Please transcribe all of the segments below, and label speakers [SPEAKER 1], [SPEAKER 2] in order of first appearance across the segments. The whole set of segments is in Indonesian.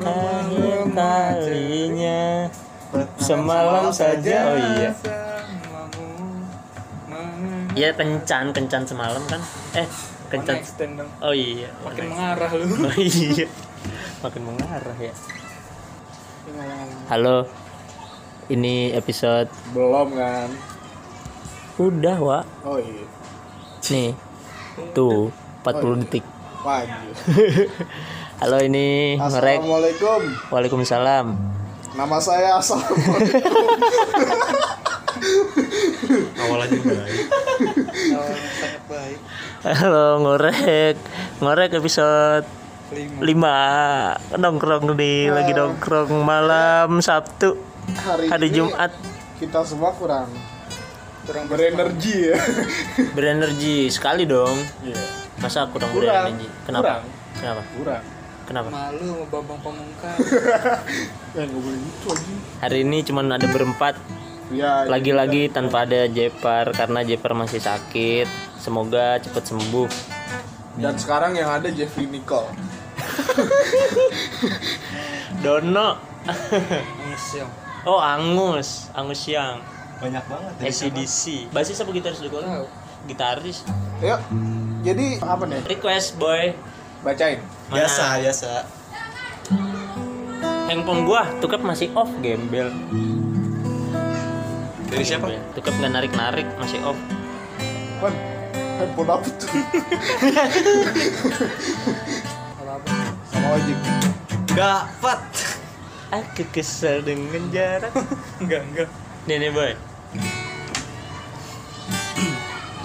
[SPEAKER 1] Akhir kalinya semalam saja. Oh iya. Iya kencan kencan semalam kan? Eh kencan. Oh iya.
[SPEAKER 2] makin mengarah lu
[SPEAKER 1] Oh iya. Makin mengarah ya. Halo. Ini episode
[SPEAKER 3] belum kan
[SPEAKER 1] udah, Wak.
[SPEAKER 3] oh iya
[SPEAKER 1] Nih. Tuh, 40 detik.
[SPEAKER 3] Wajib
[SPEAKER 1] Halo ini Ngorek.
[SPEAKER 3] assalamualaikum.
[SPEAKER 1] Waalaikumsalam.
[SPEAKER 3] nama saya assalamualaikum.
[SPEAKER 4] Awalannya baik
[SPEAKER 2] sangat baik.
[SPEAKER 1] Halo Ngorek. Ngorek episode
[SPEAKER 2] lima.
[SPEAKER 1] 5 nongkrong nih lagi nongkrong malam Sabtu
[SPEAKER 3] hari,
[SPEAKER 1] hari Jumat.
[SPEAKER 3] kita semua kurang
[SPEAKER 2] kurang
[SPEAKER 3] berenergi ya.
[SPEAKER 1] Berenergi sekali dong.
[SPEAKER 3] Iya
[SPEAKER 1] masa kurang,
[SPEAKER 3] Kurang.
[SPEAKER 1] berenergi kenapa?
[SPEAKER 3] Kurang.
[SPEAKER 1] kenapa?
[SPEAKER 3] Kurang.
[SPEAKER 1] Kenapa?
[SPEAKER 2] Malu sama Bambang Pamungkas.
[SPEAKER 3] Ya nggak boleh gitu aja.
[SPEAKER 1] Hari ini cuman ada berempat.
[SPEAKER 3] Ya
[SPEAKER 1] lagi-lagi tanpa ada Jepar karena Jepar masih sakit. Semoga cepat sembuh.
[SPEAKER 3] Dan sekarang yang ada Jeffrey Nicole.
[SPEAKER 1] Dono.
[SPEAKER 2] Museum
[SPEAKER 1] oh Angus. Angus yang
[SPEAKER 4] banyak banget ya.
[SPEAKER 1] ACDC basis apa gitaris dulu
[SPEAKER 2] tahu.
[SPEAKER 1] Gitaris.
[SPEAKER 3] Yuk jadi apa nih?
[SPEAKER 1] Request boy.
[SPEAKER 3] Bacain.
[SPEAKER 1] Mana?
[SPEAKER 4] biasa biasa.
[SPEAKER 1] Handphone gua tukap masih off gembel.
[SPEAKER 4] Dari siapa?
[SPEAKER 1] Tukap nggak narik narik masih off.
[SPEAKER 3] Wan handphone apa tuh?
[SPEAKER 2] Kalau apa
[SPEAKER 3] sama ojek.
[SPEAKER 4] Dapat
[SPEAKER 1] aku kesal dengan jarak.
[SPEAKER 2] Enggak enggak.
[SPEAKER 1] Nih nih boy.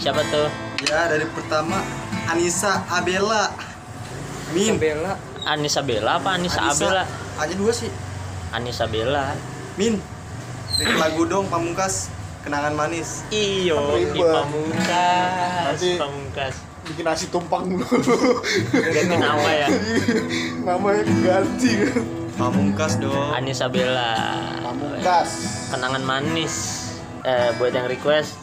[SPEAKER 1] Siapa tuh
[SPEAKER 4] ya dari pertama Anissa Abela. Min.
[SPEAKER 2] Bella
[SPEAKER 1] Anissa Bella apa Anissa,
[SPEAKER 4] Anissa.
[SPEAKER 1] Abela?
[SPEAKER 4] Aja dua sih.
[SPEAKER 1] Anissa Bella
[SPEAKER 4] Min. Dari lagu dong Pamungkas. Kenangan manis.
[SPEAKER 1] Iyo pamungkas
[SPEAKER 3] Nanti-
[SPEAKER 1] pamungkas.
[SPEAKER 3] bikin nasi tumpang dulu.
[SPEAKER 1] Ganti nama ya?
[SPEAKER 3] Namanya diganti kan
[SPEAKER 4] Pamungkas dong.
[SPEAKER 1] Anissa Bella
[SPEAKER 3] pamungkas.
[SPEAKER 1] Kenangan manis. Eh, buat yang request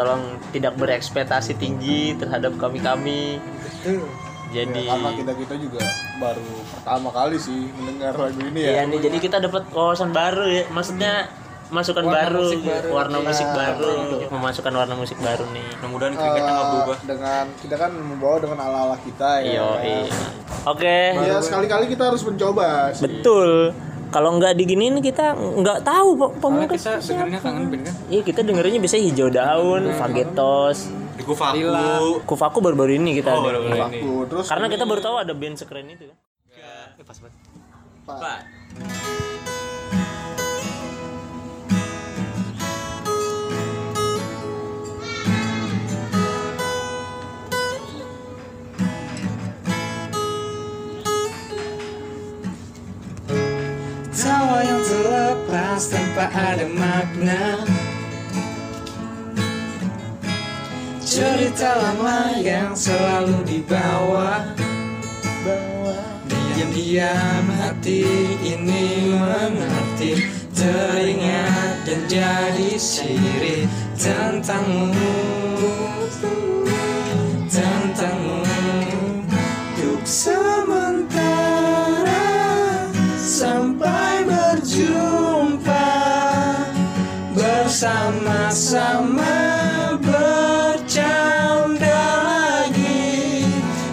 [SPEAKER 1] tolong tidak berekspektasi tinggi terhadap kami kami
[SPEAKER 2] betul
[SPEAKER 1] jadi
[SPEAKER 3] Ya, karena kita kita juga baru pertama kali sih mendengar lagu ini
[SPEAKER 1] Iya
[SPEAKER 3] ya
[SPEAKER 1] nih, jadi kita dapat wawasan baru ya. Maksudnya masukan
[SPEAKER 2] Warna
[SPEAKER 1] baru,
[SPEAKER 2] musik baru.
[SPEAKER 1] warna
[SPEAKER 3] Iya,
[SPEAKER 1] musik baru,
[SPEAKER 3] betul.
[SPEAKER 1] memasukkan warna musik baru nih.
[SPEAKER 4] mudah-mudahan
[SPEAKER 3] Eh,
[SPEAKER 4] keringetnya nggak berubah
[SPEAKER 3] dengan kita kan membawa dengan ala ala kita ya
[SPEAKER 1] Iya, iya. Oke.
[SPEAKER 3] ya sekali kali kita harus mencoba sih
[SPEAKER 1] Betul. Kalau nggak diginiin kita nggak tahu Pak, pamungkas.
[SPEAKER 2] kita dengernya kangen band kan
[SPEAKER 1] Iya, kita dengerinnya biasanya hijau daun, Fagetos.
[SPEAKER 4] di kufaku.
[SPEAKER 1] Kufaku baru-baru ini kita
[SPEAKER 4] Oh,
[SPEAKER 1] dengerin.
[SPEAKER 4] baru-baru ini.
[SPEAKER 3] Aku terus
[SPEAKER 1] Karena
[SPEAKER 3] ini-
[SPEAKER 1] kita baru tahu ada band sekeren itu kan.
[SPEAKER 4] Eh, pas banget
[SPEAKER 2] terlepas tanpa ada makna. Cerita lama yang selalu dibawa. Diam-diam hati ini mengerti. Teringat dan jadi siri Tentangmu Tentangmu Bersama-sama bercanda lagi.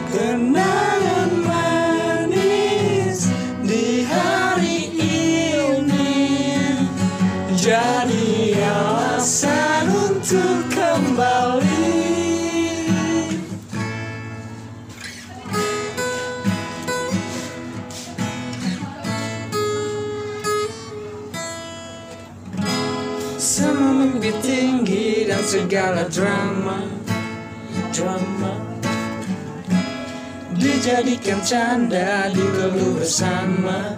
[SPEAKER 2] Kenangan manis di hari ini. Jadi alasan untuk kembali segala drama Drama. Dijadikan canda dikeluh bersama.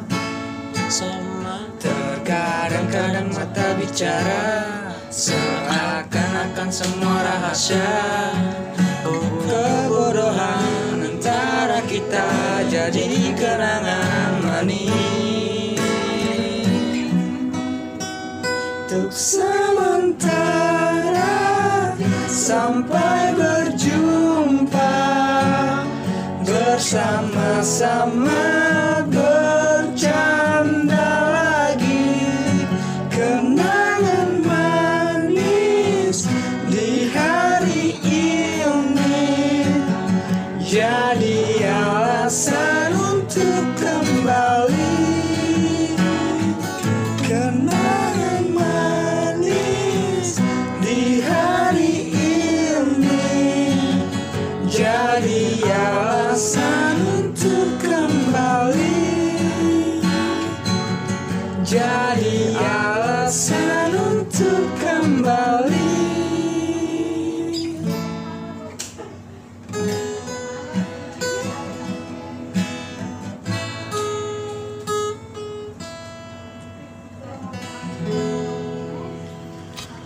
[SPEAKER 2] Sama. Terkadang-kadang mata bicara Seakan-akan semua rahasia. Kebodohan antara kita jadi kenangan manis. Untuk sampai berjumpa bersama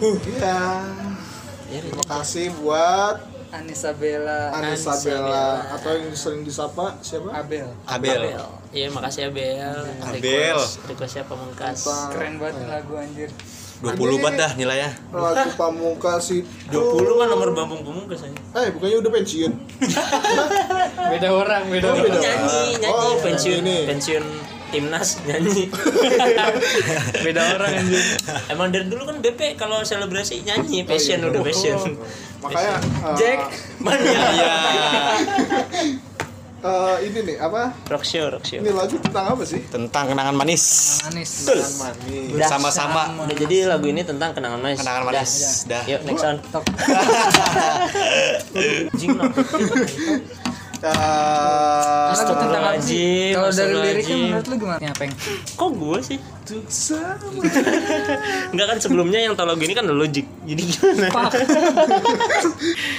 [SPEAKER 3] Ya. Terima kasih buat
[SPEAKER 2] Anissa Bella
[SPEAKER 3] Anissa Bella atau yang sering disapa siapa?
[SPEAKER 2] Abel
[SPEAKER 5] Abel.
[SPEAKER 1] Iya makasih Abel.
[SPEAKER 5] Abel.
[SPEAKER 1] Request, requestnya pamungkas.
[SPEAKER 2] Keren banget lagu anjir
[SPEAKER 5] 20 bat dah nilainya.
[SPEAKER 3] Lagu Pamungkas itu
[SPEAKER 1] 20 kan nomor bambang pamungkas aja.
[SPEAKER 3] Eh bukannya udah pensiun?
[SPEAKER 2] Beda orang, beda
[SPEAKER 3] Oh, beda.
[SPEAKER 1] Nyanyi, nyanyi
[SPEAKER 3] Oh,
[SPEAKER 1] pensiun
[SPEAKER 3] ini.
[SPEAKER 1] pensiun timnas nyanyi.
[SPEAKER 2] Beda orang anjir
[SPEAKER 1] Emang dari dulu kan BP kalau selebrasi nyanyi passion
[SPEAKER 3] Oh, iya.
[SPEAKER 1] udah passion.
[SPEAKER 3] Makanya eh,
[SPEAKER 2] Jack
[SPEAKER 1] Mania.
[SPEAKER 5] Iya.
[SPEAKER 3] eh, ini nih apa?
[SPEAKER 1] Rock show, rock show.
[SPEAKER 3] Ini lagu tentang apa sih?
[SPEAKER 5] Tentang kenangan manis.
[SPEAKER 2] Manis
[SPEAKER 3] Kenangan manis.
[SPEAKER 5] Bersama-sama.
[SPEAKER 1] Udah jadi lagu ini tentang kenangan manis.
[SPEAKER 5] Kenangan
[SPEAKER 1] Dah.
[SPEAKER 5] manis. Dah.
[SPEAKER 1] Yuk next on. Jing
[SPEAKER 3] Eh?
[SPEAKER 1] Astagfirullahaladzim,
[SPEAKER 2] Kalau dari liriknya menurut lu gimana? Apa yang
[SPEAKER 1] Kok gue sih?
[SPEAKER 3] sama.
[SPEAKER 1] Enggak kan sebelumnya yang tau lagu ini kan logic. Jadi gimana?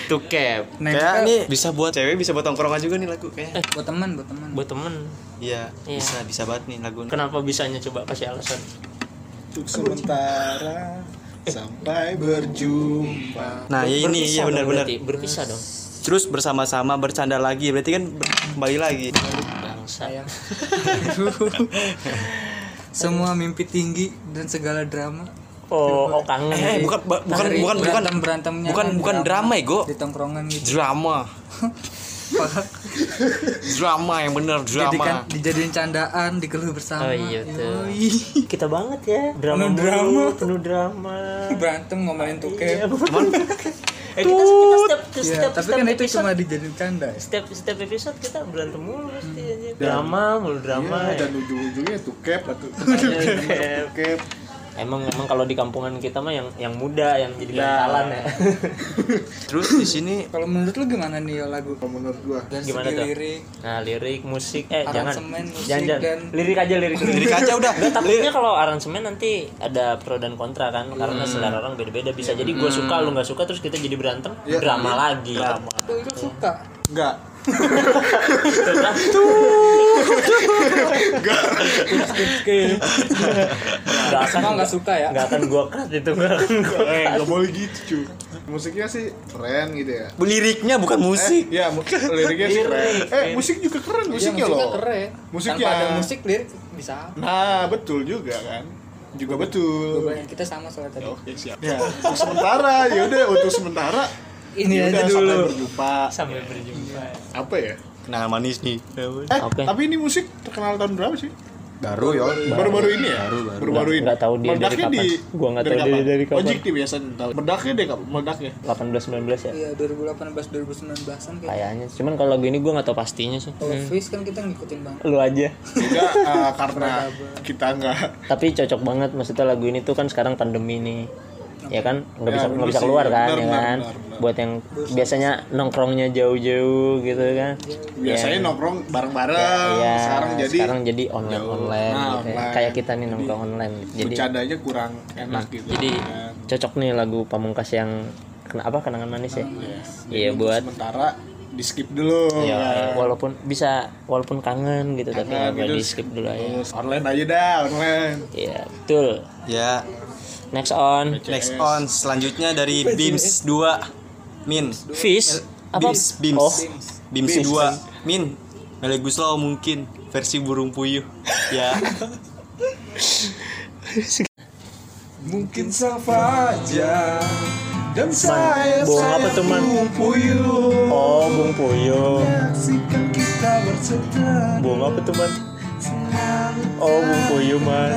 [SPEAKER 1] Tuh cap.
[SPEAKER 5] Kayak nih bisa buat cewek, bisa buat tongkrongan juga nih lagu kayak.
[SPEAKER 2] buat teman, buat teman.
[SPEAKER 1] Buat temen.
[SPEAKER 5] Iya,
[SPEAKER 1] Iya.
[SPEAKER 5] bisa bisa banget nih lagu.
[SPEAKER 1] Kenapa bisanya coba kasih alasan?
[SPEAKER 3] Untuk sementara sampai berjumpa.
[SPEAKER 5] Nah, ya ini
[SPEAKER 1] Berpisah
[SPEAKER 5] ya benar-benar.
[SPEAKER 1] Berpisah dong.
[SPEAKER 5] Terus bersama-sama bercanda lagi, berarti kan kembali lagi.
[SPEAKER 1] Bangsa.
[SPEAKER 2] Semua mimpi tinggi dan segala drama.
[SPEAKER 1] Oh, oh kangen.
[SPEAKER 5] Eh, bukan bukan
[SPEAKER 2] Dari
[SPEAKER 5] bukan bukan
[SPEAKER 2] berantem berantemnya
[SPEAKER 5] bukan
[SPEAKER 2] kan
[SPEAKER 5] bukan drama ya, Go.
[SPEAKER 2] di tongkrongan gitu.
[SPEAKER 5] Drama. Drama yang bener
[SPEAKER 2] Jadikan
[SPEAKER 5] drama.
[SPEAKER 2] dijadiin candaan, dikeluh bersama.
[SPEAKER 1] Oh iya tuh.
[SPEAKER 2] Yoi.
[SPEAKER 1] Kita banget ya. Drama
[SPEAKER 2] Penuh drama.
[SPEAKER 1] penuh drama.
[SPEAKER 2] Berantem ngomongin tuke.
[SPEAKER 5] Cuman
[SPEAKER 1] Eh kita, kita setiap
[SPEAKER 2] Iya,
[SPEAKER 1] setiap
[SPEAKER 2] tapi
[SPEAKER 1] setiap
[SPEAKER 2] kan itu
[SPEAKER 1] episode,
[SPEAKER 2] cuma dijadiin canda. ya.
[SPEAKER 1] setiap setiap episode kita berantem mulu pasti aja. Drama mulu drama.
[SPEAKER 3] Iya,
[SPEAKER 1] ya.
[SPEAKER 3] dan ujung-ujungnya tuh cap atau
[SPEAKER 1] Cap. Emang emang kalau di kampungan kita mah yang yang muda yang jadi bantalan ya.
[SPEAKER 5] terus di sini
[SPEAKER 2] Kalau menurut lu gimana nih ya lagu?
[SPEAKER 3] Kalau menurut gua
[SPEAKER 2] Dari
[SPEAKER 1] Gimana
[SPEAKER 2] segi
[SPEAKER 1] tuh?
[SPEAKER 2] lirik,
[SPEAKER 1] Nah, lirik, musik, eh jangan.
[SPEAKER 2] Musik,
[SPEAKER 1] jangan, jangan.
[SPEAKER 2] dan-
[SPEAKER 1] lirik aja lirik.
[SPEAKER 5] lirik aja udah.
[SPEAKER 1] Nggak, takutnya kalau aransemen nanti ada pro dan kontra kan karena selera orang beda-beda bisa jadi gue suka lu nggak suka terus kita jadi berantem
[SPEAKER 3] Iya.
[SPEAKER 1] drama lagi
[SPEAKER 2] tuh itu suka.
[SPEAKER 3] enggak.
[SPEAKER 1] Nggak akan
[SPEAKER 2] Emang nggak suka ya?
[SPEAKER 1] nggak akan gue cut itu nggak akan gue
[SPEAKER 3] Eh, enggak boleh gitu, cuy. Musiknya sih keren gitu ya.
[SPEAKER 5] liriknya bukan musik.
[SPEAKER 3] Eh, ya, mu- liriknya sih keren. Eh, musik juga keren
[SPEAKER 2] Iya,
[SPEAKER 3] musiknya
[SPEAKER 2] musiknya
[SPEAKER 3] loh.
[SPEAKER 2] keren.
[SPEAKER 3] Musiknya.
[SPEAKER 2] Tanpa ada musik lirik bisa.
[SPEAKER 3] Nah, betul juga kan. Juga betul.
[SPEAKER 2] Bebannya kita sama soalnya tadi.
[SPEAKER 3] Oke, siap. Ya, untuk sementara ya udah untuk sementara
[SPEAKER 2] Ini
[SPEAKER 3] ya
[SPEAKER 2] aja dulu.
[SPEAKER 3] sampai berjumpa.
[SPEAKER 1] sampai berjumpa
[SPEAKER 3] Apa ya?
[SPEAKER 5] Kenangan manis nih.
[SPEAKER 3] Eh,
[SPEAKER 1] Oke.
[SPEAKER 3] tapi ini musik terkenal tahun berapa sih?
[SPEAKER 5] Baru ya.
[SPEAKER 3] Baru-baru ini ya? Baru-baru ini.
[SPEAKER 1] Nggak tahu dia dari
[SPEAKER 3] Meledaknya
[SPEAKER 1] kapan. Gua nggak tahu dia dari kapan.
[SPEAKER 3] Ojek biasanya tahu. Meledaknya deh kapan? Meledaknya.
[SPEAKER 1] 18 19 ya
[SPEAKER 2] Iya 2018 2019an kayak.
[SPEAKER 1] kayaknya cuman kalau lagu ini gue nggak tahu pastinya sih
[SPEAKER 2] Kalau Face kan kita ngikutin banget.
[SPEAKER 1] lu aja
[SPEAKER 3] Enggak eh, karena kita enggak
[SPEAKER 1] tapi cocok banget maksudnya lagu ini tuh kan sekarang pandemi nih ya kan nggak
[SPEAKER 3] Ya,
[SPEAKER 1] bisa nggak bisa keluar kan
[SPEAKER 3] Bener,
[SPEAKER 1] ya kan
[SPEAKER 3] bener, bener.
[SPEAKER 1] buat yang biasanya nongkrongnya jauh-jauh gitu kan
[SPEAKER 3] biasanya nongkrong bareng-bareng.
[SPEAKER 1] ya
[SPEAKER 3] sekarang jadi
[SPEAKER 1] sekarang jadi online online
[SPEAKER 3] Nah,
[SPEAKER 1] gitu ya.
[SPEAKER 3] online.
[SPEAKER 1] kayak kita nih nongkrong online gitu. jadi
[SPEAKER 3] bercandanya kurang enak gitu.
[SPEAKER 1] jadi
[SPEAKER 3] kan.
[SPEAKER 1] cocok nih lagu pamungkas yang kena apa kenangan manis ya iya
[SPEAKER 3] Untuk
[SPEAKER 1] buat
[SPEAKER 3] sementara di skip dulu.
[SPEAKER 1] ya
[SPEAKER 3] kan.
[SPEAKER 1] walaupun bisa walaupun kangen gitu tapi
[SPEAKER 3] Kangen
[SPEAKER 1] nggak boleh
[SPEAKER 3] gitu.
[SPEAKER 1] di skip dulu aja
[SPEAKER 3] online aja dah, online.
[SPEAKER 1] iya betul
[SPEAKER 5] Ya,
[SPEAKER 1] next on
[SPEAKER 5] next on selanjutnya dari Beams 2 Min.
[SPEAKER 1] fish apa
[SPEAKER 5] Beams, Beams.
[SPEAKER 1] oh
[SPEAKER 5] Beams
[SPEAKER 1] Beams.
[SPEAKER 5] 2 Min. Meli Guslau mungkin versi burung puyuh. Ya.
[SPEAKER 2] Mungkin saja
[SPEAKER 3] Dan sayap
[SPEAKER 2] Bung apa tuh, Man?
[SPEAKER 3] burung puyuh
[SPEAKER 2] Oh, Bung Puyuh.
[SPEAKER 3] Kita
[SPEAKER 2] Bung apa tuh, Man?
[SPEAKER 3] Selalu
[SPEAKER 2] Oh, Bung Puyuh, Man.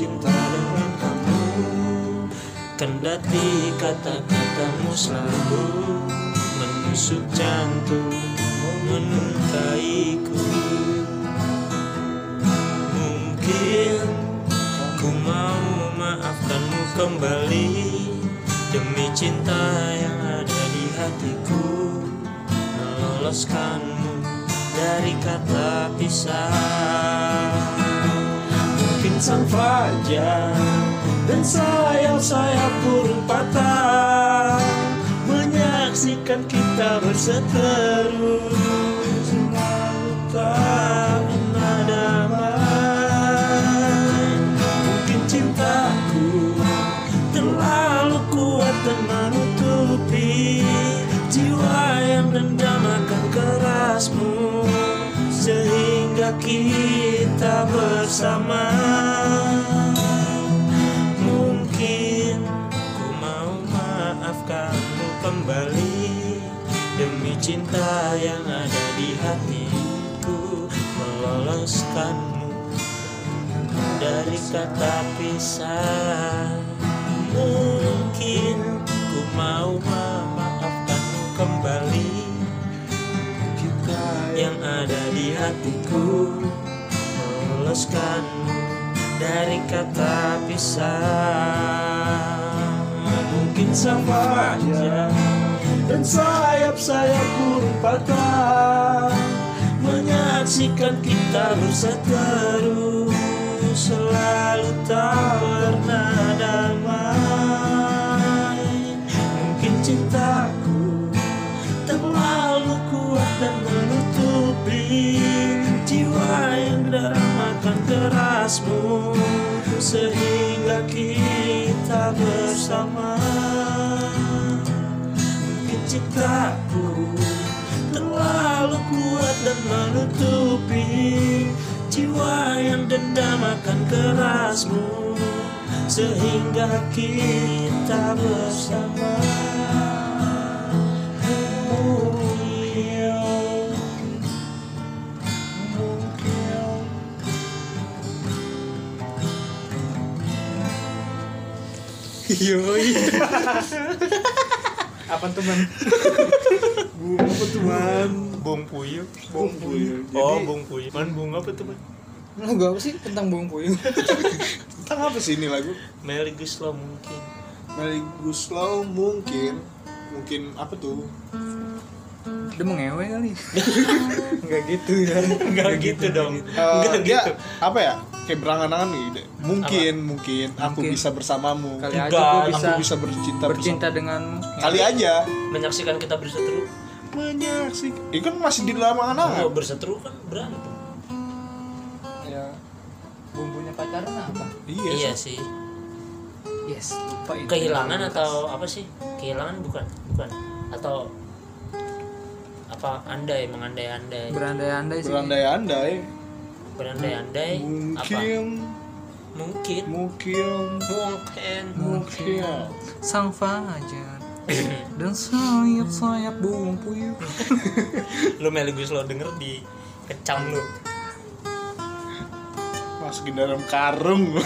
[SPEAKER 1] Bercinta dengan kamu. Kendati kata-katamu selalu menusuk jantung Menukaiku Mungkin ku mau maafkanmu kembali Demi cinta yang ada di hatiku. Meloloskanmu dari kata pisah sang fajar dan sayap-sayap burung patah Menyaksikan kita berseteru Selalu tak kita bersama. Mungkin ku mau maafkanmu kembali. Demi cinta yang ada di hatiku Meloloskanmu dari kata pisah. Mungkin ku mau memaafkanmu Yang ada di hatiku. Meloloskanmu dari kata pisah. Mungkin sama aja Dan sayap-sayap burung patah. Menyaksikan kita berseteru Selalu tak Sehingga kita bersama. Mungkin cintaku terlalu kuat dan menutupi Jiwa yang dendam akan kerasmu Sehingga kita bersama
[SPEAKER 2] Yoi.
[SPEAKER 3] Apa tuh man? Bung apa tuh man?
[SPEAKER 2] Bung Puyuh.
[SPEAKER 3] Bung puyuh
[SPEAKER 2] Oh, Bung Puyuh. Man, Bung apa tuh, Man?
[SPEAKER 6] Lagu apa sih tentang Bung Puyuh?
[SPEAKER 3] tentang apa sih ini lagu?
[SPEAKER 2] Melly Guslo mungkin.
[SPEAKER 3] Melly Guslau mungkin Mungkin apa tuh?
[SPEAKER 6] Dia mau ngewe kali. Enggak gitu ya.
[SPEAKER 2] Enggak gitu dong.
[SPEAKER 3] Eh,
[SPEAKER 2] Enggak
[SPEAKER 3] dia
[SPEAKER 2] gitu.
[SPEAKER 3] apa ya? Kayak berangan-angan nih Mungkin, mungkin Aku
[SPEAKER 6] Mungkin.
[SPEAKER 3] bisa bersamamu
[SPEAKER 6] Kali
[SPEAKER 2] Tidak,
[SPEAKER 6] aja
[SPEAKER 3] Aku
[SPEAKER 6] bisa
[SPEAKER 3] bisa bercinta,
[SPEAKER 6] bercinta
[SPEAKER 3] bersama
[SPEAKER 6] dengan
[SPEAKER 3] Kali aja
[SPEAKER 2] Menyaksikan kita berseteru.
[SPEAKER 3] Menyaksikan Itu kan masih di dalam angan-angan
[SPEAKER 2] Oh, berseteru kan berantem.
[SPEAKER 6] ya bumbunya pacaran apa?
[SPEAKER 3] Iya,
[SPEAKER 2] Iya
[SPEAKER 3] sih.
[SPEAKER 2] sih.
[SPEAKER 6] Yes, lupa itu.
[SPEAKER 2] Kehilangan atau apa sih? Kehilangan bukan, bukan. Atau apa andai mengandai-andai
[SPEAKER 6] berandai-andai sih.
[SPEAKER 3] Berandai-andai
[SPEAKER 2] berandai-andai apa?
[SPEAKER 3] Mungkin.
[SPEAKER 2] Mungkin.
[SPEAKER 3] Mungkin.
[SPEAKER 2] Mungkin.
[SPEAKER 3] Mungkin.
[SPEAKER 6] Sang fajar. Dan sayap-sayap Bung Puyuh.
[SPEAKER 2] lu Meli Guslo denger di kecam lu.
[SPEAKER 3] Masukin dalam karung.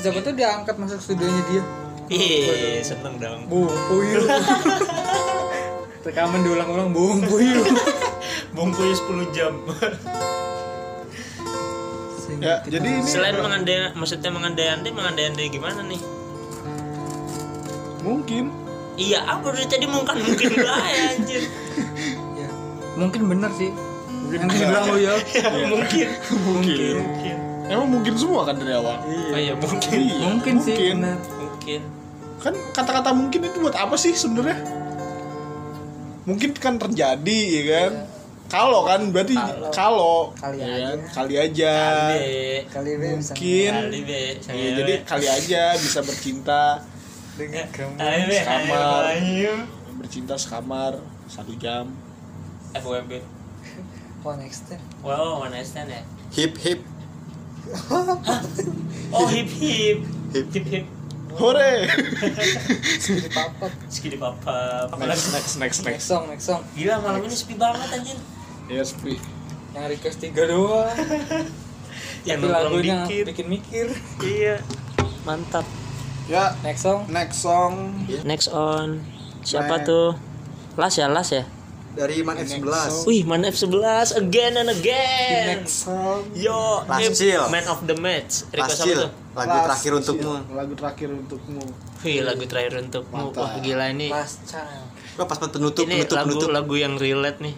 [SPEAKER 6] Siapa tuh diangkat masuk studionya dia?
[SPEAKER 2] ih seneng dong.
[SPEAKER 6] Bung Puyuh. Rekaman diulang-ulang Bung Puyuh.
[SPEAKER 2] Bung Puyuh 10 jam
[SPEAKER 6] Sehingga
[SPEAKER 3] Ya,
[SPEAKER 6] kita-
[SPEAKER 3] jadi ini
[SPEAKER 2] selain mengandai maksudnya mengandai-andai mengandai-andai gimana nih?
[SPEAKER 3] Mungkin.
[SPEAKER 2] Iya apa dari tadi mungkin mungkin enggak ya anjir.
[SPEAKER 6] Ya, mungkin bener sih.
[SPEAKER 3] Mungkin
[SPEAKER 6] Yang bilang lu ya.
[SPEAKER 2] mungkin.
[SPEAKER 3] Mungkin.
[SPEAKER 2] Mungkin
[SPEAKER 3] Emang mungkin semua kan dari awal?
[SPEAKER 2] Oh iya mungkin.
[SPEAKER 3] Iya,
[SPEAKER 6] Mungkin sih
[SPEAKER 3] mungkin.
[SPEAKER 6] bener.
[SPEAKER 2] mungkin.
[SPEAKER 3] Kan kata-kata mungkin itu buat apa sih sebenarnya? Mungkin kan terjadi ya kan
[SPEAKER 7] kalau kan berarti
[SPEAKER 6] Kalau. Kali
[SPEAKER 7] ya
[SPEAKER 6] aja.
[SPEAKER 7] kali aja
[SPEAKER 1] Kali,
[SPEAKER 7] mungkin
[SPEAKER 1] kali be,
[SPEAKER 7] Iya, jadi kali aja bisa bercinta
[SPEAKER 6] dengan kamu.
[SPEAKER 1] Kali be,
[SPEAKER 7] Kamar.
[SPEAKER 1] ayo.
[SPEAKER 7] bercinta sekamar satu jam
[SPEAKER 1] FWB.
[SPEAKER 6] One extend.
[SPEAKER 1] Wow, one stand ya.
[SPEAKER 5] Hip hip.
[SPEAKER 1] Oh hip hip,
[SPEAKER 5] Hip.
[SPEAKER 1] hip hip.
[SPEAKER 7] hore
[SPEAKER 6] Speedy papat.
[SPEAKER 1] Sekili papa.
[SPEAKER 7] next next next
[SPEAKER 6] Next
[SPEAKER 7] next
[SPEAKER 6] song, next song.
[SPEAKER 1] Gila malam ini sepi banget anjir.
[SPEAKER 7] Ya sepi
[SPEAKER 6] Yang request tiga doang.
[SPEAKER 1] Yang
[SPEAKER 6] Tapi lagunya
[SPEAKER 1] dikit.
[SPEAKER 6] bikin mikir.
[SPEAKER 1] Iya. Mantap.
[SPEAKER 7] ya
[SPEAKER 6] Next song.
[SPEAKER 7] next song
[SPEAKER 1] Next on. Siapa
[SPEAKER 7] Next.
[SPEAKER 1] tuh? Las ya, Las ya.
[SPEAKER 5] Dari Man
[SPEAKER 7] Next
[SPEAKER 5] F11.
[SPEAKER 7] song.
[SPEAKER 1] Wih, Man F11 again and again.
[SPEAKER 7] next song
[SPEAKER 1] Yo,
[SPEAKER 5] chill.
[SPEAKER 1] man of the match. Request apa tuh?
[SPEAKER 5] lagu
[SPEAKER 7] Last
[SPEAKER 5] terakhir untukmu.
[SPEAKER 7] lagu terakhir untukmu
[SPEAKER 1] Wih, lagu terakhir untukmu.
[SPEAKER 7] Mantap.
[SPEAKER 1] Wah, gila ini.
[SPEAKER 6] Last child.
[SPEAKER 5] Wah, pas pas penutup
[SPEAKER 1] Ini
[SPEAKER 5] penutup
[SPEAKER 1] lagu
[SPEAKER 5] penutup.
[SPEAKER 1] lagu yang relate nih.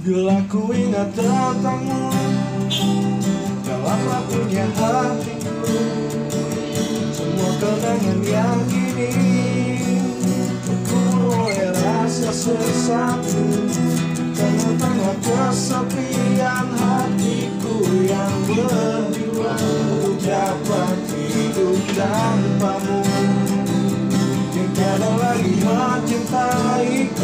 [SPEAKER 3] Bila ku ingat tentangmu Dalam lapunya hatiku. Semua kenangan yang kini Ku mulai rasa sesuatu Tengah-tengah kesepian hatiku Yang berjuang Untuk dapat hidup tanpamu. Yang tiada lagi mencintaiku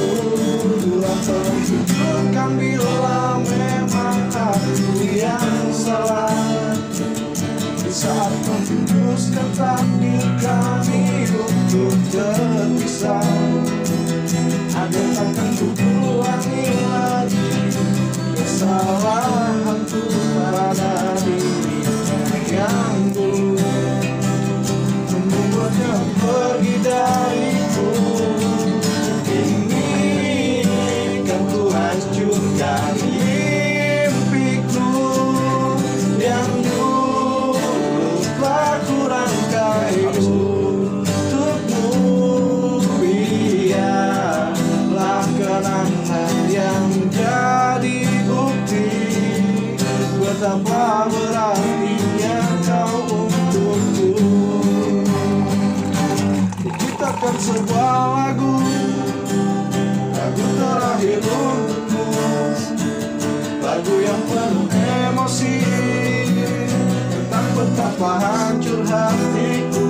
[SPEAKER 3] betapa hancur hatiku?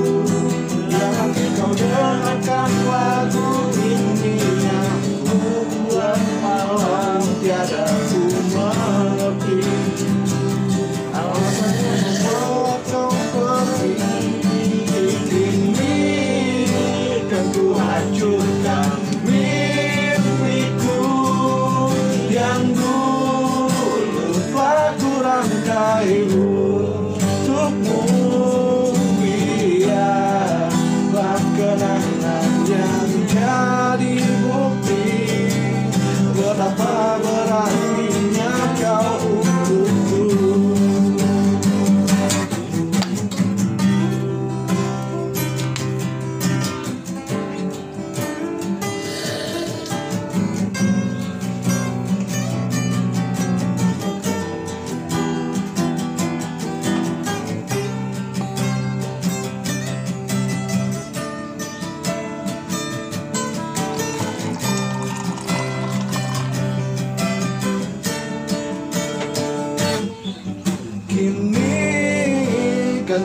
[SPEAKER 3] Jangan kau dengarkan lagu ini Yang ku buat malam tiada ku mengerti Alasannya membuat kau pergi. Ini kan ku hancurkan mimpiku. Yang dulu telah ku rangkai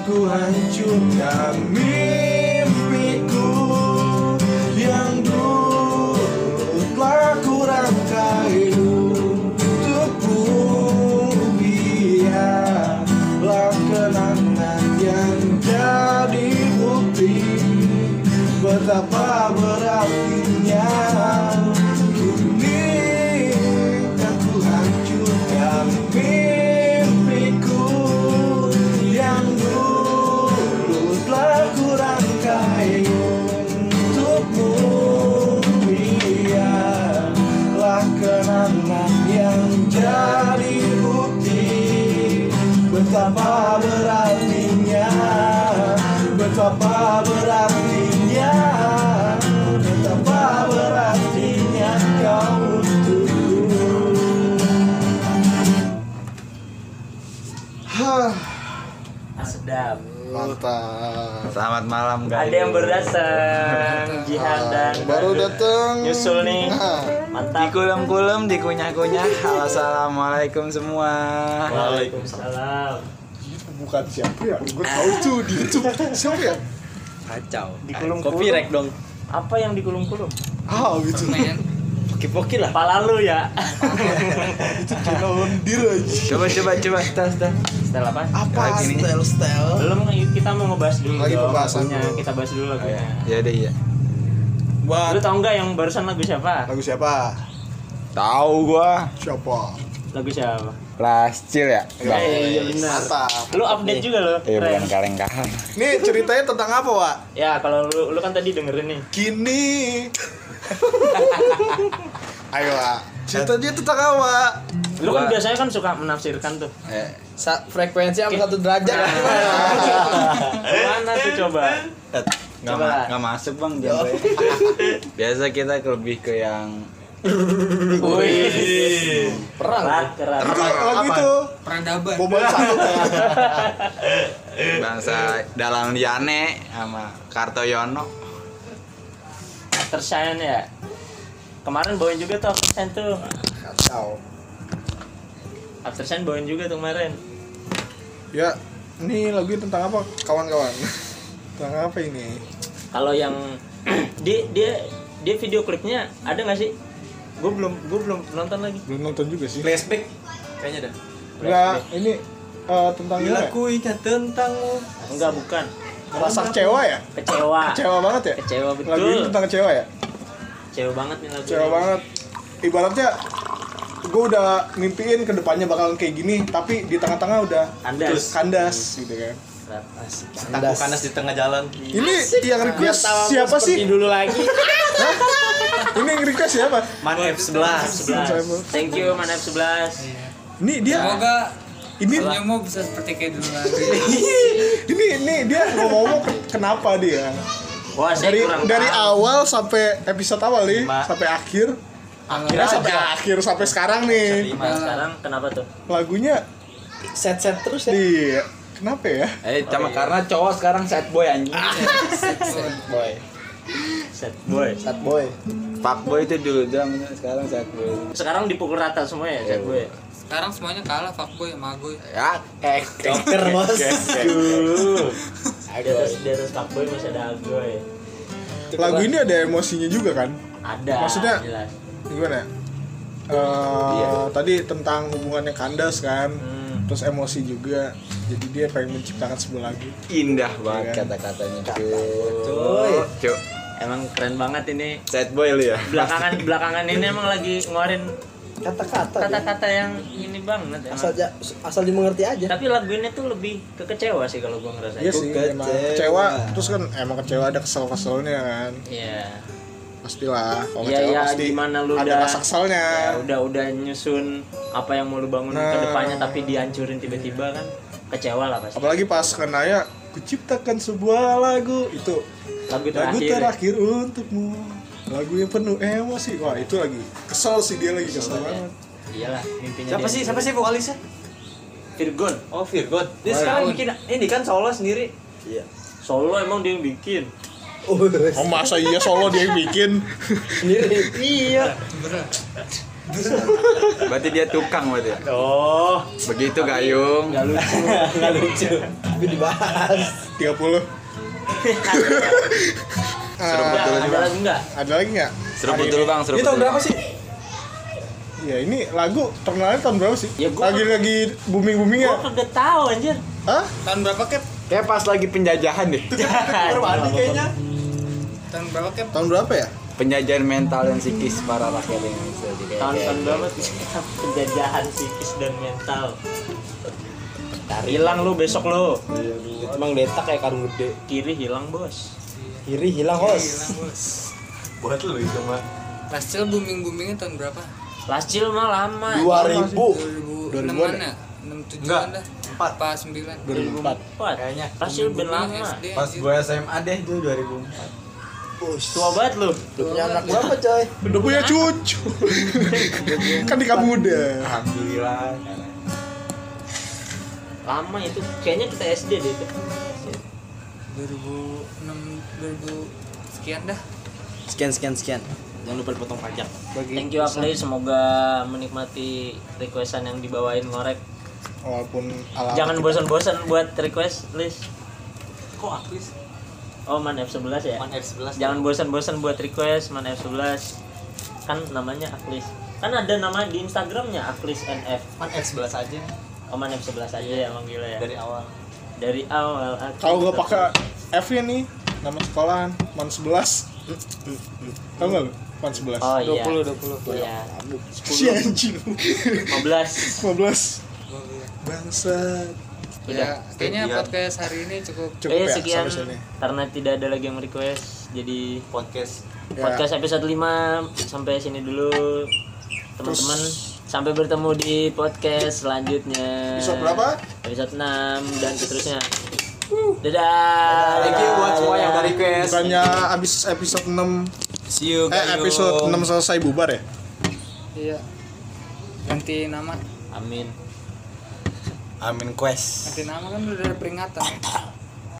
[SPEAKER 3] ku hancurkan mimpiku Betapa berartinya Betapa berartinya kau untukku
[SPEAKER 1] Ah, sedap.
[SPEAKER 3] Mantap.
[SPEAKER 8] Selamat malam guys.
[SPEAKER 1] Ada yang baru datang, Jihan dan
[SPEAKER 3] Baru datang.
[SPEAKER 1] nyusul nih.
[SPEAKER 3] Nah,
[SPEAKER 1] Mantap.
[SPEAKER 5] Dikulum-kulum, dikunyah-kunyah. Assalamualaikum semua.
[SPEAKER 1] Waalaikumsalam.
[SPEAKER 3] Bukan siapa ya? Gue tahu tuh di YouTube. Siapa ya?
[SPEAKER 5] Kacau.
[SPEAKER 1] Dikulum-kulum.
[SPEAKER 5] Kopi rek dong.
[SPEAKER 1] Apa yang dikulum-kulum?
[SPEAKER 3] Ah, gitu.
[SPEAKER 5] Poki-poki lah.
[SPEAKER 1] Kepala lu ya.
[SPEAKER 3] Itu channel lendir aja.
[SPEAKER 5] Coba coba coba tas tas.
[SPEAKER 1] Style apa?
[SPEAKER 3] Apa
[SPEAKER 5] Lagi nih.
[SPEAKER 3] style-style?
[SPEAKER 1] Belum kita mau ngebahas dulu.
[SPEAKER 3] Lagi
[SPEAKER 1] dong
[SPEAKER 3] pembahasan
[SPEAKER 1] lagunya.
[SPEAKER 3] dulu.
[SPEAKER 1] Kita bahas dulu lagunya.
[SPEAKER 5] Ya deh ya.
[SPEAKER 1] Lu tau nggak yang barusan lagu siapa?
[SPEAKER 3] Lagu siapa?
[SPEAKER 5] Tahu gua.
[SPEAKER 3] Siapa?
[SPEAKER 1] Lagu siapa?
[SPEAKER 5] Last chill ya. Bang.
[SPEAKER 1] Eh, iya benar.
[SPEAKER 3] Mantap.
[SPEAKER 1] Lu update juga lo.
[SPEAKER 5] Eh bukan kaleng-kaleng.
[SPEAKER 3] Nih ceritanya tentang apa, Wak?
[SPEAKER 1] Ya kalau lu, lu kan tadi dengerin nih.
[SPEAKER 3] Kini. Ayo, Wak. Ceritanya tentang apa, Wak?
[SPEAKER 1] Lu kan biasanya kan suka menafsirkan tuh.
[SPEAKER 5] Eh,
[SPEAKER 9] Sa- frekuensi apa satu derajat
[SPEAKER 1] Mana tuh coba?
[SPEAKER 5] nggak
[SPEAKER 1] Coba.
[SPEAKER 5] ma- nggak masuk bang dia. Boy. Biasa kita lebih ke yang
[SPEAKER 1] Wih.
[SPEAKER 9] perang
[SPEAKER 1] kerat.
[SPEAKER 3] Itu lagu itu.
[SPEAKER 9] peradaban
[SPEAKER 3] Bobol satu.
[SPEAKER 5] bangsa dalam Liane sama Kartoyono.
[SPEAKER 1] Aftershine ya. Kemarin bawain juga tuh Aftershine tuh.
[SPEAKER 3] Kacau.
[SPEAKER 1] Aftershine bawain juga tuh kemarin.
[SPEAKER 3] Ya, ini lagu tentang apa, kawan-kawan? Tentang apa ini?
[SPEAKER 1] Kalau yang dia dia dia video klipnya ada nggak sih? Gue belum gue belum nonton lagi.
[SPEAKER 3] Belum nonton juga sih.
[SPEAKER 9] flashback kayaknya dah
[SPEAKER 3] Enggak, ini eh, tentang
[SPEAKER 9] bila
[SPEAKER 3] ya?
[SPEAKER 9] ku ingat tentangmu
[SPEAKER 1] Enggak bukan.
[SPEAKER 3] Rasa kecewa ya?
[SPEAKER 1] Kecewa.
[SPEAKER 3] Kecewa banget ya?
[SPEAKER 1] Kecewa betul.
[SPEAKER 3] Lagu ini tentang kecewa ya?
[SPEAKER 1] Kecewa banget nih lagu.
[SPEAKER 3] Kecewa
[SPEAKER 1] ini.
[SPEAKER 3] banget. Ibaratnya gue udah mimpiin ke depannya bakalan kayak gini, tapi di tengah-tengah udah
[SPEAKER 1] Kandas.
[SPEAKER 3] kandas gitu kan.
[SPEAKER 1] Berat, asik.
[SPEAKER 9] kanas di tengah jalan
[SPEAKER 3] Ini yang request siapa sih?
[SPEAKER 9] dulu lagi?
[SPEAKER 3] Ini yang request siapa?
[SPEAKER 9] man F11
[SPEAKER 1] 11. Thank you Manap 11.
[SPEAKER 3] Ini dia
[SPEAKER 6] Semoga
[SPEAKER 3] ini
[SPEAKER 6] senyummu bisa seperti kayak dulu lagi.
[SPEAKER 3] ini ini dia ngomong-ngomong ke- kenapa dia?
[SPEAKER 1] Wah, saya
[SPEAKER 3] Dari
[SPEAKER 1] kurang
[SPEAKER 3] dari
[SPEAKER 1] tahu.
[SPEAKER 3] awal sampai episode awal nih,
[SPEAKER 9] Lima.
[SPEAKER 3] sampai akhir. Akhirnya sampai akhir sampai sekarang nih.
[SPEAKER 1] Nah, sekarang kenapa tuh?
[SPEAKER 3] Lagunya
[SPEAKER 9] set-set terus ya
[SPEAKER 3] Iya. Kenapa ya?
[SPEAKER 5] Eh, cuma karena cowok sekarang sad boy anjing.
[SPEAKER 9] boy
[SPEAKER 1] Set boy.
[SPEAKER 9] set boy
[SPEAKER 5] Fuck boy itu dulu doang, sekarang sad boy.
[SPEAKER 1] Sekarang dipukul rata semua ya set boy.
[SPEAKER 6] Sekarang semuanya kalah fuckboy sama gue.
[SPEAKER 5] Ya, eh,
[SPEAKER 9] joker bos
[SPEAKER 1] Duh. Di atas di atas fuckboy masih ada agoy.
[SPEAKER 3] Lagu ini ada emosinya juga kan?
[SPEAKER 1] Ada.
[SPEAKER 3] Maksudnya-
[SPEAKER 1] jelas.
[SPEAKER 3] Gimana? ya? Eh, tadi tentang hubungannya kandas kan,
[SPEAKER 1] Hmm.
[SPEAKER 3] Terus emosi juga. Jadi dia pengen menciptakan sebuah lagu.
[SPEAKER 5] indah banget
[SPEAKER 3] Iya.
[SPEAKER 5] kata-katanya.
[SPEAKER 9] Cuy.
[SPEAKER 5] Cuk,
[SPEAKER 1] Emang keren banget ini.
[SPEAKER 5] sad boy lu ya.
[SPEAKER 1] Belakangan belakangan ini emang lagi ngeluarin
[SPEAKER 9] kata-kata dia.
[SPEAKER 1] kata-kata yang ini banget emang.
[SPEAKER 9] asal ja- asal dimengerti aja
[SPEAKER 1] Tapi lagu ini tuh lebih ke kecewa sih kalau gua ngerasain.
[SPEAKER 3] Iya sih, emang
[SPEAKER 9] kecewa.
[SPEAKER 3] kecewa. Terus kan emang kecewa ada kesel-keselnya kan.
[SPEAKER 1] Iya.
[SPEAKER 3] Pastilah. Kalau kecewa
[SPEAKER 1] iya,
[SPEAKER 3] pasti
[SPEAKER 1] gimana lu
[SPEAKER 3] ada
[SPEAKER 1] udah-
[SPEAKER 3] rasa keselnya.
[SPEAKER 1] Ya, udah udah nyusun apa yang mau lu bangun ke
[SPEAKER 3] Nah.
[SPEAKER 1] depannya tapi dihancurin tiba-tiba kan kecewa lah pasti.
[SPEAKER 3] Apalagi pas kenanya kuciptakan sebuah lagu itu
[SPEAKER 1] Lagu
[SPEAKER 3] lagu
[SPEAKER 1] terakhir. ya.
[SPEAKER 3] terakhir untukmu lagu yang penuh emosi wah itu lagi kesel sih dia lagi kesel banget
[SPEAKER 1] Iyalah, mimpinya
[SPEAKER 9] siapa
[SPEAKER 1] dia.
[SPEAKER 9] sih siapa sih vokalisnya
[SPEAKER 1] Virgon.
[SPEAKER 9] oh Virgon dia sekarang bikin ini kan solo sendiri iya
[SPEAKER 1] Solo emang dia yang bikin.
[SPEAKER 3] Oh masa iya solo dia yang bikin
[SPEAKER 9] sendiri iya
[SPEAKER 5] Berarti dia tukang berarti ya.
[SPEAKER 1] Oh,
[SPEAKER 5] Begitu Gayung.
[SPEAKER 1] nggak lucu, nggak lucu.
[SPEAKER 9] tapi dibahas
[SPEAKER 3] 30
[SPEAKER 5] Seruput
[SPEAKER 3] Ah,
[SPEAKER 5] dulu
[SPEAKER 1] Ada
[SPEAKER 5] sih, Bang.
[SPEAKER 1] lagi nggak?
[SPEAKER 3] ada lagi nggak
[SPEAKER 5] Seruput dulu Bang, seruput.
[SPEAKER 9] ini tahun berapa sih
[SPEAKER 3] ya ini lagu terkenalnya tahun berapa sih
[SPEAKER 1] Ya, gua-
[SPEAKER 3] lagi lagi booming boomingnya
[SPEAKER 1] Gua kagak tahu anjir.
[SPEAKER 3] Hah?
[SPEAKER 6] Tahun berapa Kep?
[SPEAKER 5] Kayak pas lagi penjajahan deh.
[SPEAKER 9] baru mandi kayaknya
[SPEAKER 6] Tahun berapa
[SPEAKER 3] tahun berapa ya
[SPEAKER 5] Penjajahan mental dan psikis para rakyat Indonesia. Jadi
[SPEAKER 1] Tahun tahun berapa? Penjajahan psikis dan mental. Hilang lu besok lu.
[SPEAKER 9] emang detak kayak karung gede
[SPEAKER 1] Kiri hilang bos.
[SPEAKER 9] kiri hilang
[SPEAKER 6] bos.
[SPEAKER 9] buat lu itu mah
[SPEAKER 6] Lascil booming boomingnya tahun berapa?
[SPEAKER 1] Lacil mah lama.
[SPEAKER 9] 2000
[SPEAKER 6] 2006
[SPEAKER 3] 2000-an
[SPEAKER 6] an ya? 67
[SPEAKER 9] Enggak.
[SPEAKER 6] an dah.
[SPEAKER 9] 4
[SPEAKER 6] Pas 9.
[SPEAKER 3] 2004
[SPEAKER 1] Empat.
[SPEAKER 9] Kayaknya.
[SPEAKER 1] Ben lama.
[SPEAKER 6] SD,
[SPEAKER 8] Pas gue SMA deh tuh 2004.
[SPEAKER 1] Tua banget lu.
[SPEAKER 9] Udah punya anak berapa coy
[SPEAKER 3] udah punya cucu kan nikah muda
[SPEAKER 8] Alhamdulillah.
[SPEAKER 1] Lama itu. Kayaknya kita SD deh itu.
[SPEAKER 9] 2006 2000 sekian dah
[SPEAKER 5] Sekian sekian sekian. Jangan lupa dipotong pajak.
[SPEAKER 6] bagi
[SPEAKER 1] Thank you Akli, semoga menikmati requestan yang dibawain ngorek.
[SPEAKER 3] walaupun ala
[SPEAKER 1] Jangan bosan-bosan buat request list. Kok Aklis? Oh, Man F11 ya?
[SPEAKER 5] Man F11.
[SPEAKER 1] Jangan bosan-bosan buat request Man F11. Kan namanya Aklis. Kan ada nama di Instagramnya Aklis NF.
[SPEAKER 5] Man F11 aja
[SPEAKER 1] Oh, Man F11 aja ya Bang Gila ya.
[SPEAKER 5] dari awal.
[SPEAKER 1] Dari awal Aklis
[SPEAKER 3] kalau nggak pakai F nya nih nama sekolahan man 11 tau nggak lu man 11
[SPEAKER 1] Oh iya.
[SPEAKER 6] 20 20
[SPEAKER 1] Iya.
[SPEAKER 3] si anjing
[SPEAKER 1] 15.
[SPEAKER 3] 15 bangsat
[SPEAKER 1] Udah.
[SPEAKER 9] ya kayaknya
[SPEAKER 5] Sekian.
[SPEAKER 9] podcast hari ini cukup
[SPEAKER 3] cukup
[SPEAKER 1] eh,
[SPEAKER 3] ya
[SPEAKER 1] sekian.
[SPEAKER 3] sampai sini.
[SPEAKER 1] Karena tidak ada lagi yang request jadi
[SPEAKER 5] Podcast.
[SPEAKER 3] Ya.
[SPEAKER 1] podcast episode 5 sampai sini dulu teman-teman. Sampai bertemu di podcast selanjutnya.
[SPEAKER 3] Episode berapa?
[SPEAKER 1] Episode 6 dan seterusnya. Dadah.
[SPEAKER 5] Thank you buat semua yang udah request.
[SPEAKER 3] bukannya abis episode 6
[SPEAKER 5] See you
[SPEAKER 3] eh episode 6 selesai bubar ya?
[SPEAKER 9] Iya. Ganti nama.
[SPEAKER 1] Amin
[SPEAKER 5] Amin quest.
[SPEAKER 9] ganti nama kan udah ada peringatan